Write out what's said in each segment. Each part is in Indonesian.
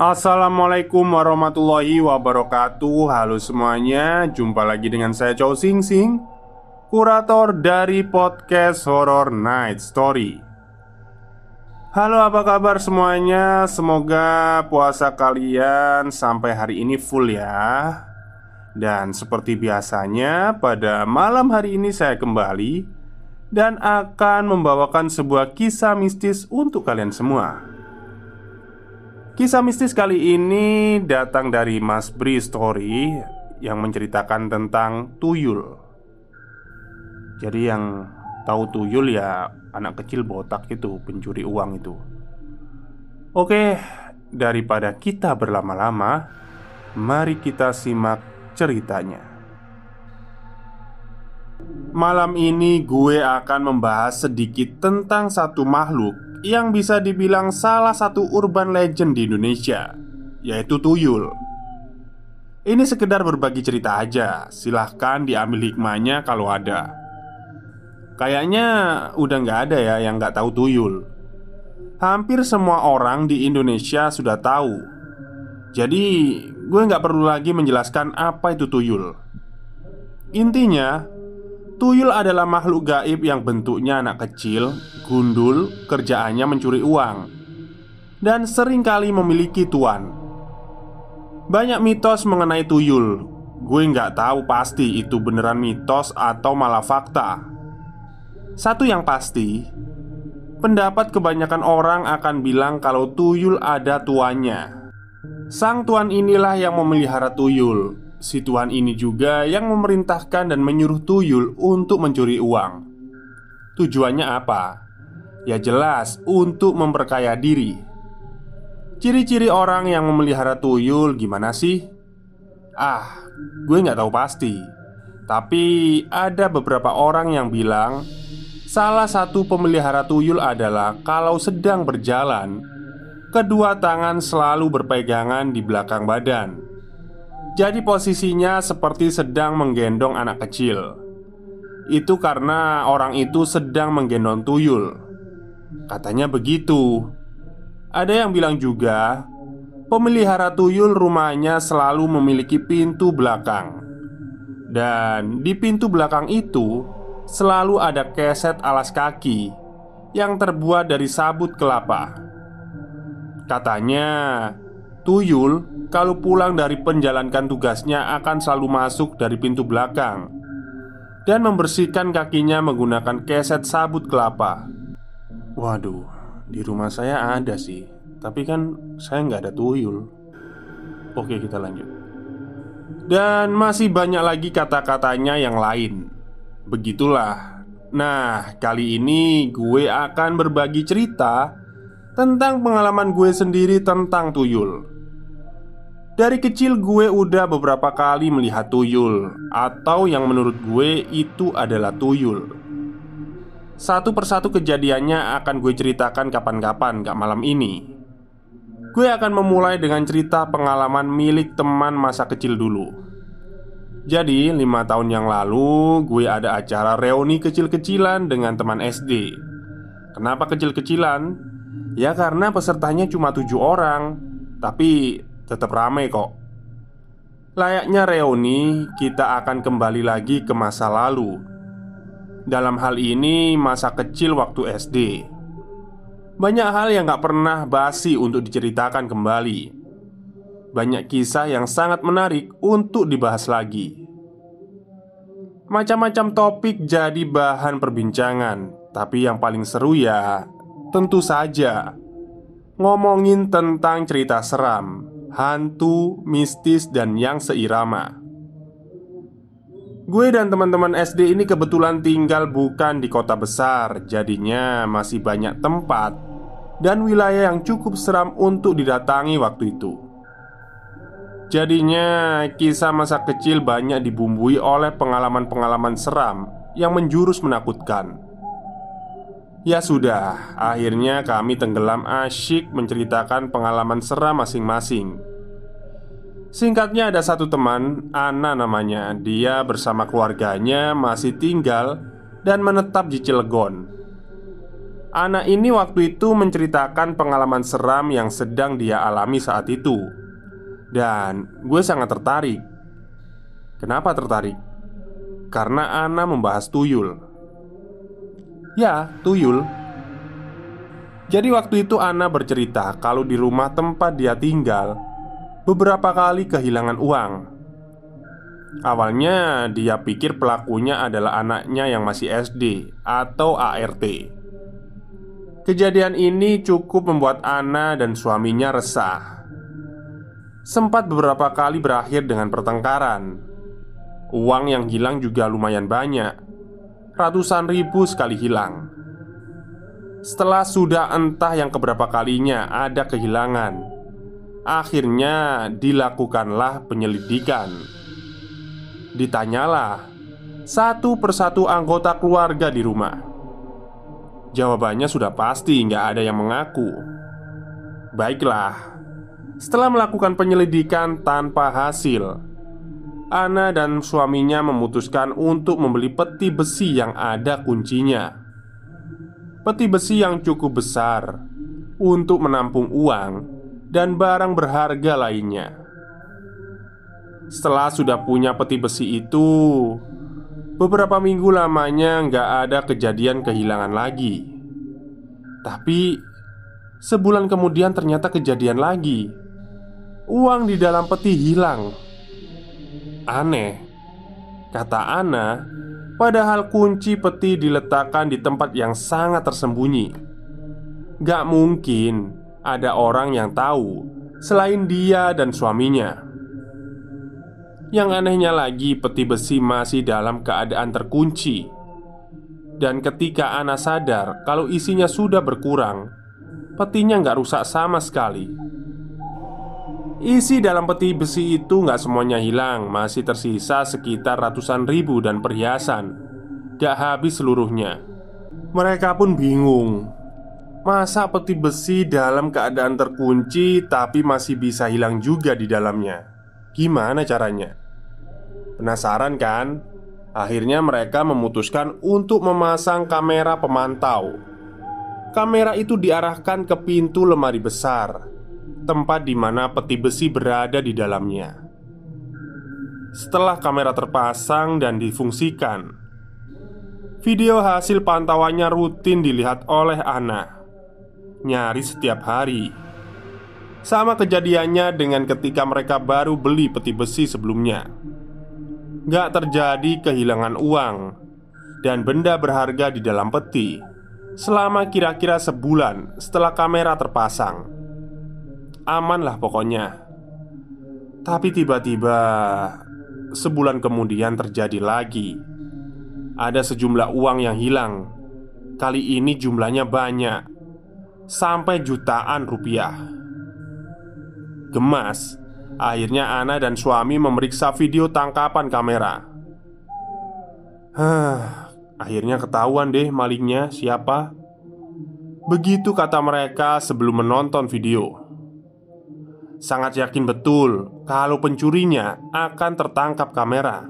Assalamualaikum warahmatullahi wabarakatuh. Halo semuanya Jumpa lagi dengan saya Chow Sing Sing Kurator dari podcast Horror Night Story. Halo apa kabar semuanya? Semoga puasa kalian sampai hari ini full ya. Dan seperti biasanya pada malam hari ini saya kembali Dan akan membawakan sebuah kisah mistis untuk kalian semua Kisah mistis kali ini datang dari Mas Bri Story yang menceritakan tentang tuyul. Jadi yang tahu tuyul ya anak kecil botak itu, pencuri uang itu. Oke, daripada kita berlama-lama, mari kita simak ceritanya. Malam ini gue akan membahas sedikit tentang satu makhluk yang bisa dibilang salah satu urban legend di Indonesia, yaitu tuyul. Ini sekedar berbagi cerita aja, silahkan diambil hikmahnya kalau ada. Kayaknya udah nggak ada ya yang nggak tahu tuyul. Hampir semua orang di Indonesia sudah tahu. Jadi gue nggak perlu lagi menjelaskan apa itu tuyul. Intinya, Tuyul adalah makhluk gaib yang bentuknya anak kecil, gundul, kerjaannya mencuri uang Dan sering kali memiliki tuan. Banyak mitos mengenai tuyul. Gue nggak tahu pasti itu beneran mitos atau malah fakta. Satu yang pasti Pendapat kebanyakan orang akan bilang kalau tuyul ada tuannya. Sang tuan inilah yang memelihara tuyul Si tuan ini juga yang memerintahkan dan menyuruh tuyul untuk mencuri uang. Tujuannya apa? Ya jelas untuk memperkaya diri. Ciri-ciri orang yang memelihara tuyul gimana sih? Ah, gue nggak tahu pasti. Tapi ada beberapa orang yang bilang Salah satu pemelihara tuyul adalah kalau sedang berjalan Kedua tangan selalu berpegangan di belakang badan jadi posisinya seperti sedang menggendong anak kecil. Itu karena orang itu sedang menggendong tuyul. Katanya begitu. Ada yang bilang juga Pemelihara tuyul rumahnya selalu memiliki pintu belakang. Dan di pintu belakang itu Selalu ada keset alas kaki Yang terbuat dari sabut kelapa. Katanya Tuyul kalau pulang dari penjalankan tugasnya akan selalu masuk dari pintu belakang dan membersihkan kakinya menggunakan keset sabut kelapa. Waduh, di rumah saya ada sih, tapi kan saya nggak ada tuyul. Oke, kita lanjut. Dan masih banyak lagi kata-katanya yang lain. Begitulah. Nah, kali ini gue akan berbagi cerita tentang pengalaman gue sendiri tentang tuyul. Dari kecil gue udah beberapa kali melihat tuyul Atau yang menurut gue itu adalah tuyul. Satu persatu kejadiannya akan gue ceritakan kapan-kapan gak malam ini. Gue akan memulai dengan cerita pengalaman milik teman masa kecil dulu. Jadi lima tahun yang lalu gue ada acara reuni kecil-kecilan dengan teman SD Kenapa kecil-kecilan? Ya karena pesertanya cuma tujuh orang. Tapi tetap ramai kok. Layaknya reuni, kita akan kembali lagi ke masa lalu. Dalam hal ini masa kecil waktu SD Banyak hal yang gak pernah basi untuk diceritakan kembali. Banyak kisah yang sangat menarik untuk dibahas lagi. Macam-macam topik jadi bahan perbincangan Tapi yang paling seru ya Tentu saja. Ngomongin tentang cerita seram Hantu, mistis, dan yang seirama. Gue dan teman-teman SD ini kebetulan tinggal bukan di kota besar Jadinya masih banyak tempat Dan wilayah yang cukup seram untuk didatangi waktu itu. Jadinya kisah masa kecil banyak dibumbui oleh pengalaman-pengalaman seram Yang menjurus menakutkan Ya sudah, akhirnya kami tenggelam asyik menceritakan pengalaman seram masing-masing. Singkatnya ada satu teman, Ana namanya. Dia bersama keluarganya masih tinggal dan menetap di Cilegon. Anak ini waktu itu menceritakan pengalaman seram yang sedang dia alami saat itu. Dan gue sangat tertarik. Kenapa tertarik? Karena Ana membahas tuyul Ya, tuyul Jadi waktu itu Ana bercerita kalau di rumah tempat dia tinggal beberapa kali kehilangan uang. Awalnya dia pikir pelakunya adalah anaknya yang masih SD atau ART. Kejadian ini cukup membuat Ana dan suaminya resah. Sempat beberapa kali berakhir dengan pertengkaran. Uang yang hilang juga lumayan banyak, ratusan ribu sekali hilang. Setelah sudah entah yang keberapa kalinya ada kehilangan, Akhirnya dilakukanlah penyelidikan. Ditanyalah Satu persatu anggota keluarga di rumah. Jawabannya sudah pasti nggak ada yang mengaku. Baiklah Setelah melakukan penyelidikan tanpa hasil Ana dan suaminya memutuskan untuk membeli peti besi yang ada kuncinya Peti besi yang cukup besar Untuk menampung uang dan barang berharga lainnya. Setelah sudah punya peti besi itu, beberapa minggu lamanya nggak ada kejadian kehilangan lagi. Tapi sebulan kemudian ternyata kejadian lagi. Uang di dalam peti hilang. Aneh, kata Ana. Padahal kunci peti diletakkan di tempat yang sangat tersembunyi. Gak mungkin ada orang yang tahu selain dia dan suaminya. Yang anehnya lagi, peti besi masih dalam keadaan terkunci. Dan ketika Ana sadar kalau isinya sudah berkurang, petinya nggak rusak sama sekali. Isi dalam peti besi itu nggak semuanya hilang, masih tersisa sekitar ratusan ribu dan perhiasan. Gak habis seluruhnya. Mereka pun bingung Masa peti besi dalam keadaan terkunci tapi masih bisa hilang juga di dalamnya? Gimana caranya? Penasaran kan? Akhirnya mereka memutuskan untuk memasang kamera pemantau. Kamera itu diarahkan ke pintu lemari besar, tempat di mana peti besi berada di dalamnya. Setelah kamera terpasang dan difungsikan, video hasil pantauannya rutin dilihat oleh Ana nyaris setiap hari. Sama kejadiannya dengan ketika mereka baru beli peti besi sebelumnya. Gak terjadi kehilangan uang dan benda berharga di dalam peti selama kira-kira sebulan setelah kamera terpasang. Aman lah pokoknya. Tapi tiba-tiba sebulan kemudian terjadi lagi. Ada sejumlah uang yang hilang. Kali ini jumlahnya banyak sampai jutaan rupiah. Gemas, akhirnya Ana dan suami memeriksa video tangkapan kamera. Hah, akhirnya ketahuan deh malingnya siapa. Begitu kata mereka sebelum menonton video. Sangat yakin betul kalau pencurinya akan tertangkap kamera.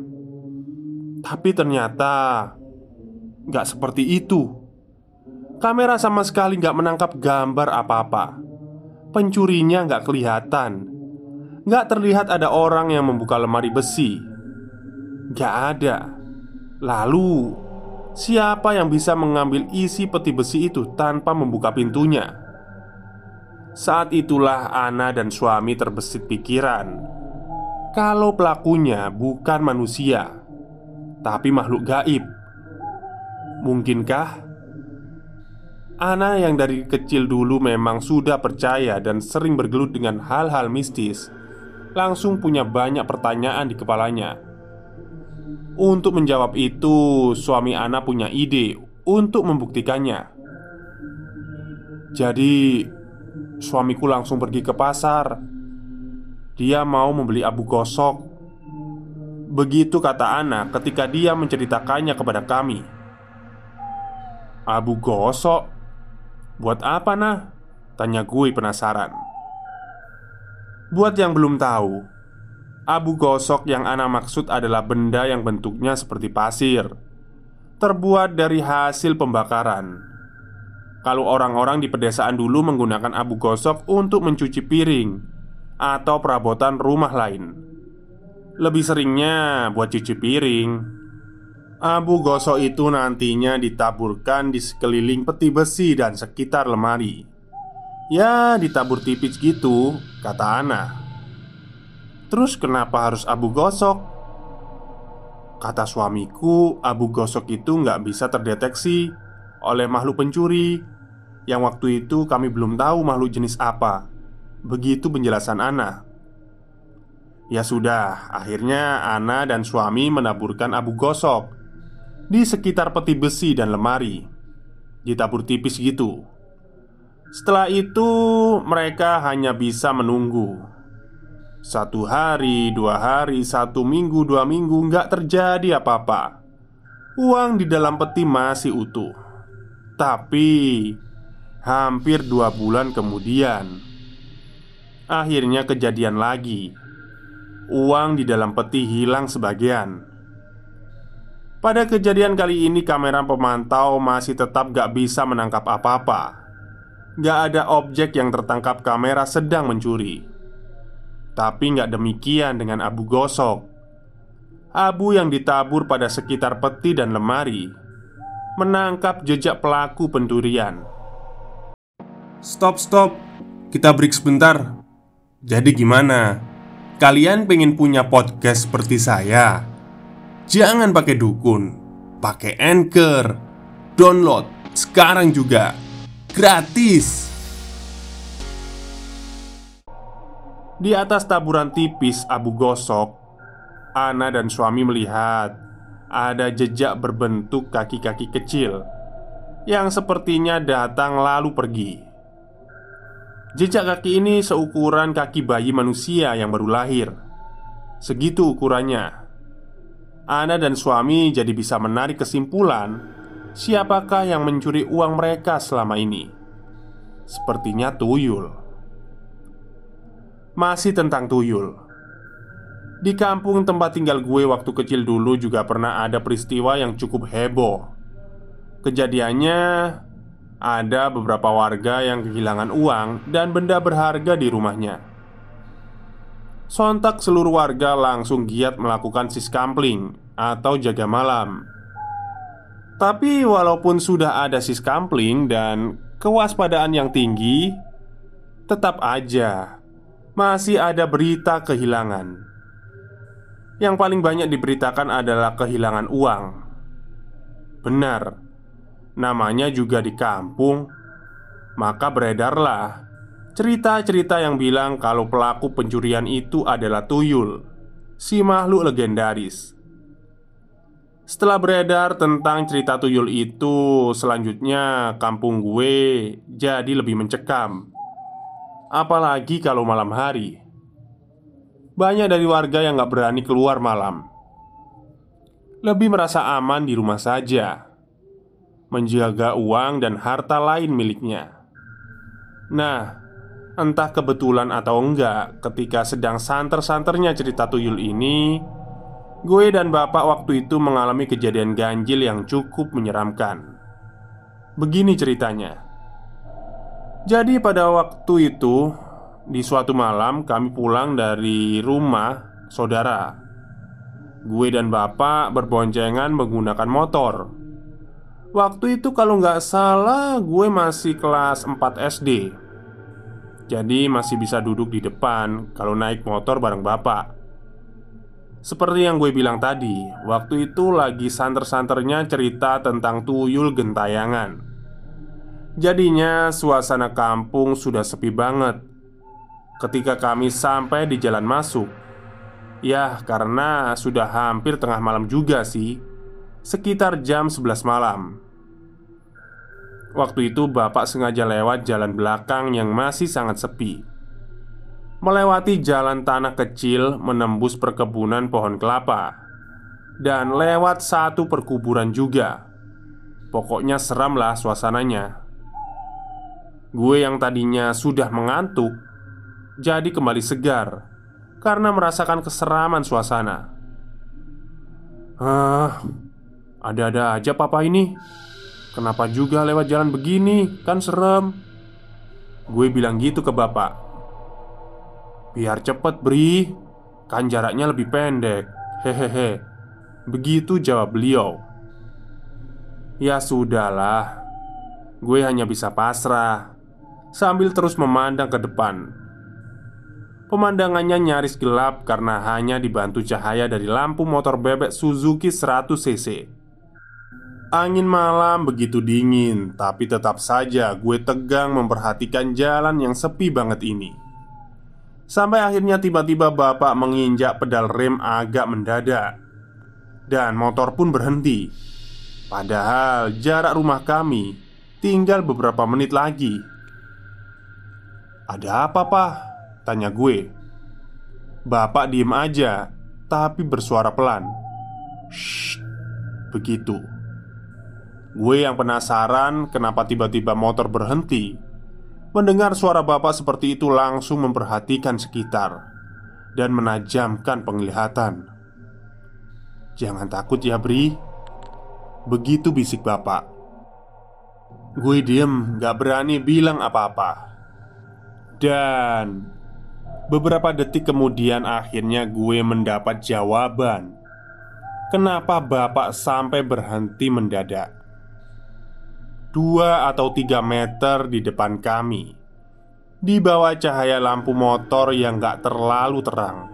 Tapi ternyata nggak seperti itu. Kamera sama sekali nggak menangkap gambar apa-apa Pencurinya nggak kelihatan Nggak terlihat ada orang yang membuka lemari besi Nggak ada Lalu Siapa yang bisa mengambil isi peti besi itu tanpa membuka pintunya? Saat itulah Ana dan suami terbesit pikiran. Kalau pelakunya bukan manusia Tapi makhluk gaib Mungkinkah? Ana yang dari kecil dulu memang sudah percaya dan sering bergelut dengan hal-hal mistis Langsung punya banyak pertanyaan di kepalanya. Untuk menjawab itu, suami Ana punya ide untuk membuktikannya. Jadi, Suamiku langsung pergi ke pasar. Dia mau membeli abu gosok. Begitu kata Ana ketika dia menceritakannya kepada kami. Abu gosok? Buat apa nah? Tanya gue penasaran. Buat yang belum tahu, abu gosok yang Ana maksud adalah benda yang bentuknya seperti pasir, terbuat dari hasil pembakaran kalau orang-orang di pedesaan dulu menggunakan abu gosok untuk mencuci piring atau perabotan rumah lain. Lebih seringnya buat cuci piring. Abu gosok itu nantinya ditaburkan di sekeliling peti besi dan sekitar lemari. Ya, ditabur tipis gitu, kata Ana. Terus kenapa harus abu gosok? Kata suamiku, abu gosok itu nggak bisa terdeteksi oleh makhluk pencuri yang waktu itu kami belum tahu makhluk jenis apa. Begitu penjelasan Ana. Ya sudah, akhirnya Ana dan suami menaburkan abu gosok di sekitar peti besi dan lemari. Ditabur tipis gitu. Setelah itu, mereka hanya bisa menunggu. Satu hari, dua hari, satu minggu, dua minggu, nggak terjadi apa-apa. Uang di dalam peti masih utuh. Tapi hampir dua bulan kemudian, akhirnya kejadian lagi. Uang di dalam peti hilang sebagian. Pada kejadian kali ini, kamera pemantau masih tetap gak bisa menangkap apa-apa. Gak ada objek yang tertangkap kamera sedang mencuri. Tapi gak demikian dengan abu gosok. Abu yang ditabur pada sekitar peti dan lemari menangkap jejak pelaku pencurian. Stop, stop. Kita break sebentar. Jadi gimana? Kalian pengen punya podcast seperti saya? Jangan pakai dukun, pakai Anchor. Download sekarang juga. Gratis. Di atas taburan tipis abu gosok, Ana dan suami melihat ada jejak berbentuk kaki-kaki kecil yang sepertinya datang lalu pergi. Jejak kaki ini seukuran kaki bayi manusia yang baru lahir. Segitu ukurannya. Ana dan suami jadi bisa menarik kesimpulan siapakah yang mencuri uang mereka selama ini. Sepertinya tuyul. Masih tentang tuyul. Di kampung tempat tinggal gue waktu kecil dulu juga pernah ada peristiwa yang cukup heboh. Kejadiannya ada beberapa warga yang kehilangan uang dan benda berharga di rumahnya. Sontak seluruh warga langsung giat melakukan siskampling atau jaga malam. Tapi walaupun sudah ada siskampling dan kewaspadaan yang tinggi, tetap aja masih ada berita kehilangan. Yang paling banyak diberitakan adalah kehilangan uang. Benar, namanya juga di kampung, maka beredarlah cerita-cerita yang bilang kalau pelaku pencurian itu adalah tuyul, si makhluk legendaris. Setelah beredar tentang cerita tuyul itu, selanjutnya kampung gue jadi lebih mencekam. Apalagi kalau malam hari. Banyak dari warga yang gak berani keluar malam. Lebih merasa aman di rumah saja. Menjaga uang dan harta lain miliknya. Nah, entah kebetulan atau enggak Ketika sedang santer-santernya cerita tuyul ini Gue dan bapak waktu itu mengalami kejadian ganjil yang cukup menyeramkan. Begini ceritanya. Jadi pada waktu itu di suatu malam kami pulang dari rumah saudara. Gue dan bapak berboncengan menggunakan motor. Waktu itu kalau nggak salah gue masih kelas 4 SD Jadi masih bisa duduk di depan kalau naik motor bareng bapak. Seperti yang gue bilang tadi Waktu itu lagi santer-santernya cerita tentang tuyul gentayangan. Jadinya suasana kampung sudah sepi banget Ketika kami sampai di jalan masuk Ya karena sudah hampir tengah malam juga sih Sekitar jam 11 malam. Waktu itu bapak sengaja lewat jalan belakang yang masih sangat sepi. Melewati jalan tanah kecil menembus perkebunan pohon kelapa. Dan lewat satu perkuburan juga. Pokoknya seram lah suasananya. Gue yang tadinya sudah mengantuk Jadi kembali segar Karena merasakan keseraman suasana. Ah, ada-ada aja papa ini. Kenapa juga lewat jalan begini? Kan serem. Gue bilang gitu ke bapak. Biar cepet Bri. Kan jaraknya lebih pendek. Hehehe. Begitu jawab beliau. Ya sudahlah. Gue hanya bisa pasrah. Sambil terus memandang ke depan Pemandangannya nyaris gelap karena hanya dibantu cahaya dari lampu motor bebek Suzuki 100cc Angin malam begitu dingin, tapi tetap saja gue tegang memperhatikan jalan yang sepi banget ini. Sampai akhirnya tiba-tiba bapak menginjak pedal rem agak mendadak Dan motor pun berhenti Padahal jarak rumah kami tinggal beberapa menit lagi Ada apa pak? Tanya gue. Bapak diem aja Tapi bersuara pelan. Shh Begitu. Gue yang penasaran kenapa tiba-tiba motor berhenti. Mendengar suara bapak seperti itu langsung memperhatikan sekitar Dan menajamkan penglihatan. Jangan takut ya Bri. Begitu bisik bapak. Gue diem gak berani bilang apa-apa. Dan Beberapa detik kemudian akhirnya gue mendapat jawaban. Kenapa bapak sampai berhenti mendadak? Dua atau tiga meter di depan kami. Di bawah cahaya lampu motor yang gak terlalu terang.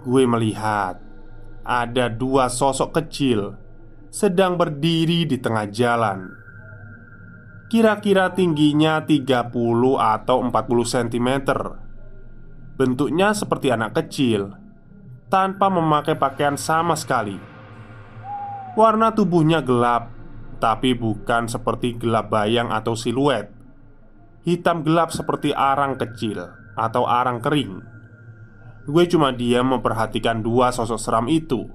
Gue melihat Ada dua sosok kecil Sedang berdiri di tengah jalan. Kira-kira tingginya 30 atau 40 cm Bentuknya seperti anak kecil Tanpa memakai pakaian sama sekali Warna tubuhnya gelap tapi bukan seperti gelap bayang atau siluet. Hitam gelap seperti arang kecil atau arang kering. Gue cuma diam memperhatikan dua sosok seram itu.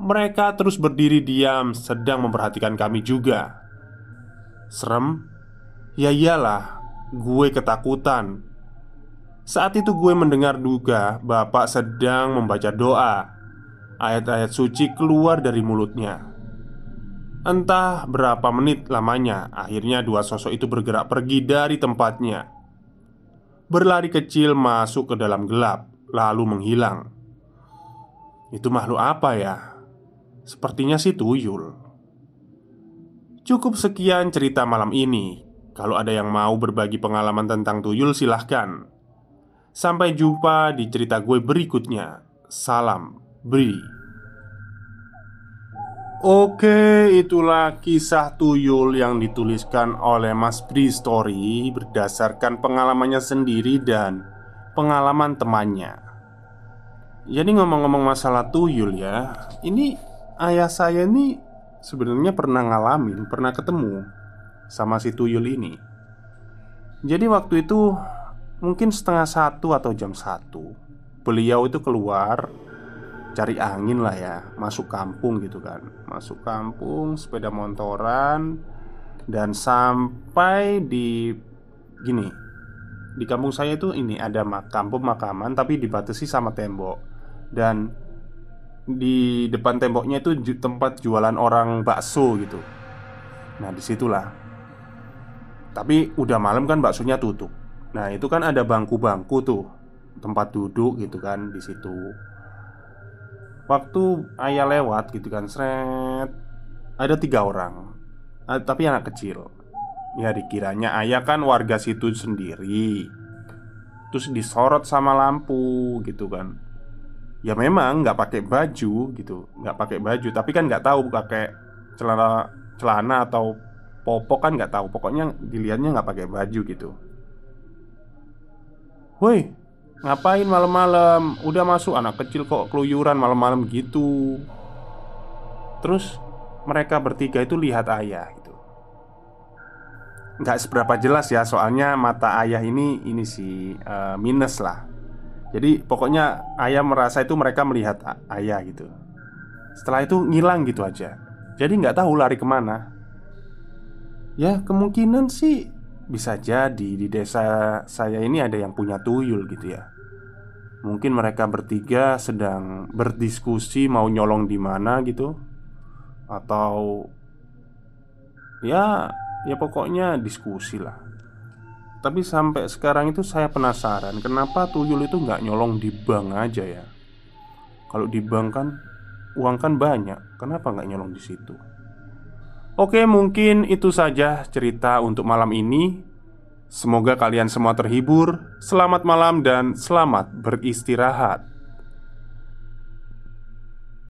Mereka terus berdiri diam, sedang memperhatikan kami juga. Serem? Ya iyalah, gue ketakutan. Saat itu gue mendengar duga bapak sedang membaca doa. Ayat-ayat suci keluar dari mulutnya. Entah berapa menit lamanya, akhirnya dua sosok itu bergerak pergi dari tempatnya. Berlari kecil masuk ke dalam gelap, lalu menghilang. Itu makhluk apa ya? Sepertinya si tuyul. Cukup sekian cerita malam ini. Kalau ada yang mau berbagi pengalaman tentang tuyul, silahkan. Sampai jumpa di cerita gue berikutnya. Salam, Bri. Oke, itulah kisah tuyul yang dituliskan oleh Mas Bri Story berdasarkan pengalamannya sendiri dan pengalaman temannya. Jadi ngomong-ngomong masalah tuyul ya, ini ayah saya ini sebenarnya pernah ngalamin, pernah ketemu sama si tuyul ini. Jadi waktu itu mungkin setengah satu atau jam satu, beliau itu keluar cari angin lah ya Masuk kampung gitu kan. Masuk kampung sepeda motoran Dan sampai di Gini Di kampung saya itu ini ada makam pemakaman Tapi dibatasi sama tembok. Dan Di depan temboknya itu tempat jualan orang bakso gitu. Nah di situlah. Tapi udah malam kan baksonya tutup Nah itu kan ada bangku-bangku tuh Tempat duduk gitu kan di situ Waktu ayah lewat gitu kan Seret ada tiga orang, eh, tapi anak kecil. Ya dikiranya ayah kan warga situ sendiri. Terus disorot sama lampu gitu kan. Ya memang nggak pakai baju gitu, nggak pakai baju. Tapi kan nggak tahu pakai celana celana atau popok kan nggak tahu. Pokoknya dilihatnya nggak pakai baju gitu. Woi, ngapain malam-malam? Udah masuk anak kecil kok keluyuran malam-malam gitu. Terus mereka bertiga itu lihat ayah gitu. Nggak seberapa jelas ya, soalnya mata ayah ini ini sih eh, minus lah. Jadi pokoknya ayah merasa itu mereka melihat ayah gitu. Setelah itu ngilang gitu aja. Jadi nggak tahu lari ke mana. Ya kemungkinan sih bisa jadi di desa saya ini ada yang punya tuyul gitu ya. Mungkin mereka bertiga sedang berdiskusi mau nyolong di mana gitu. Atau Ya, ya pokoknya diskusi lah. Tapi sampai sekarang itu saya penasaran Kenapa tuyul itu nggak nyolong di bank aja ya? Kalau di bank kan Uang kan banyak Kenapa nggak nyolong di situ Oke mungkin itu saja cerita untuk malam ini. Semoga kalian semua terhibur. Selamat malam dan selamat beristirahat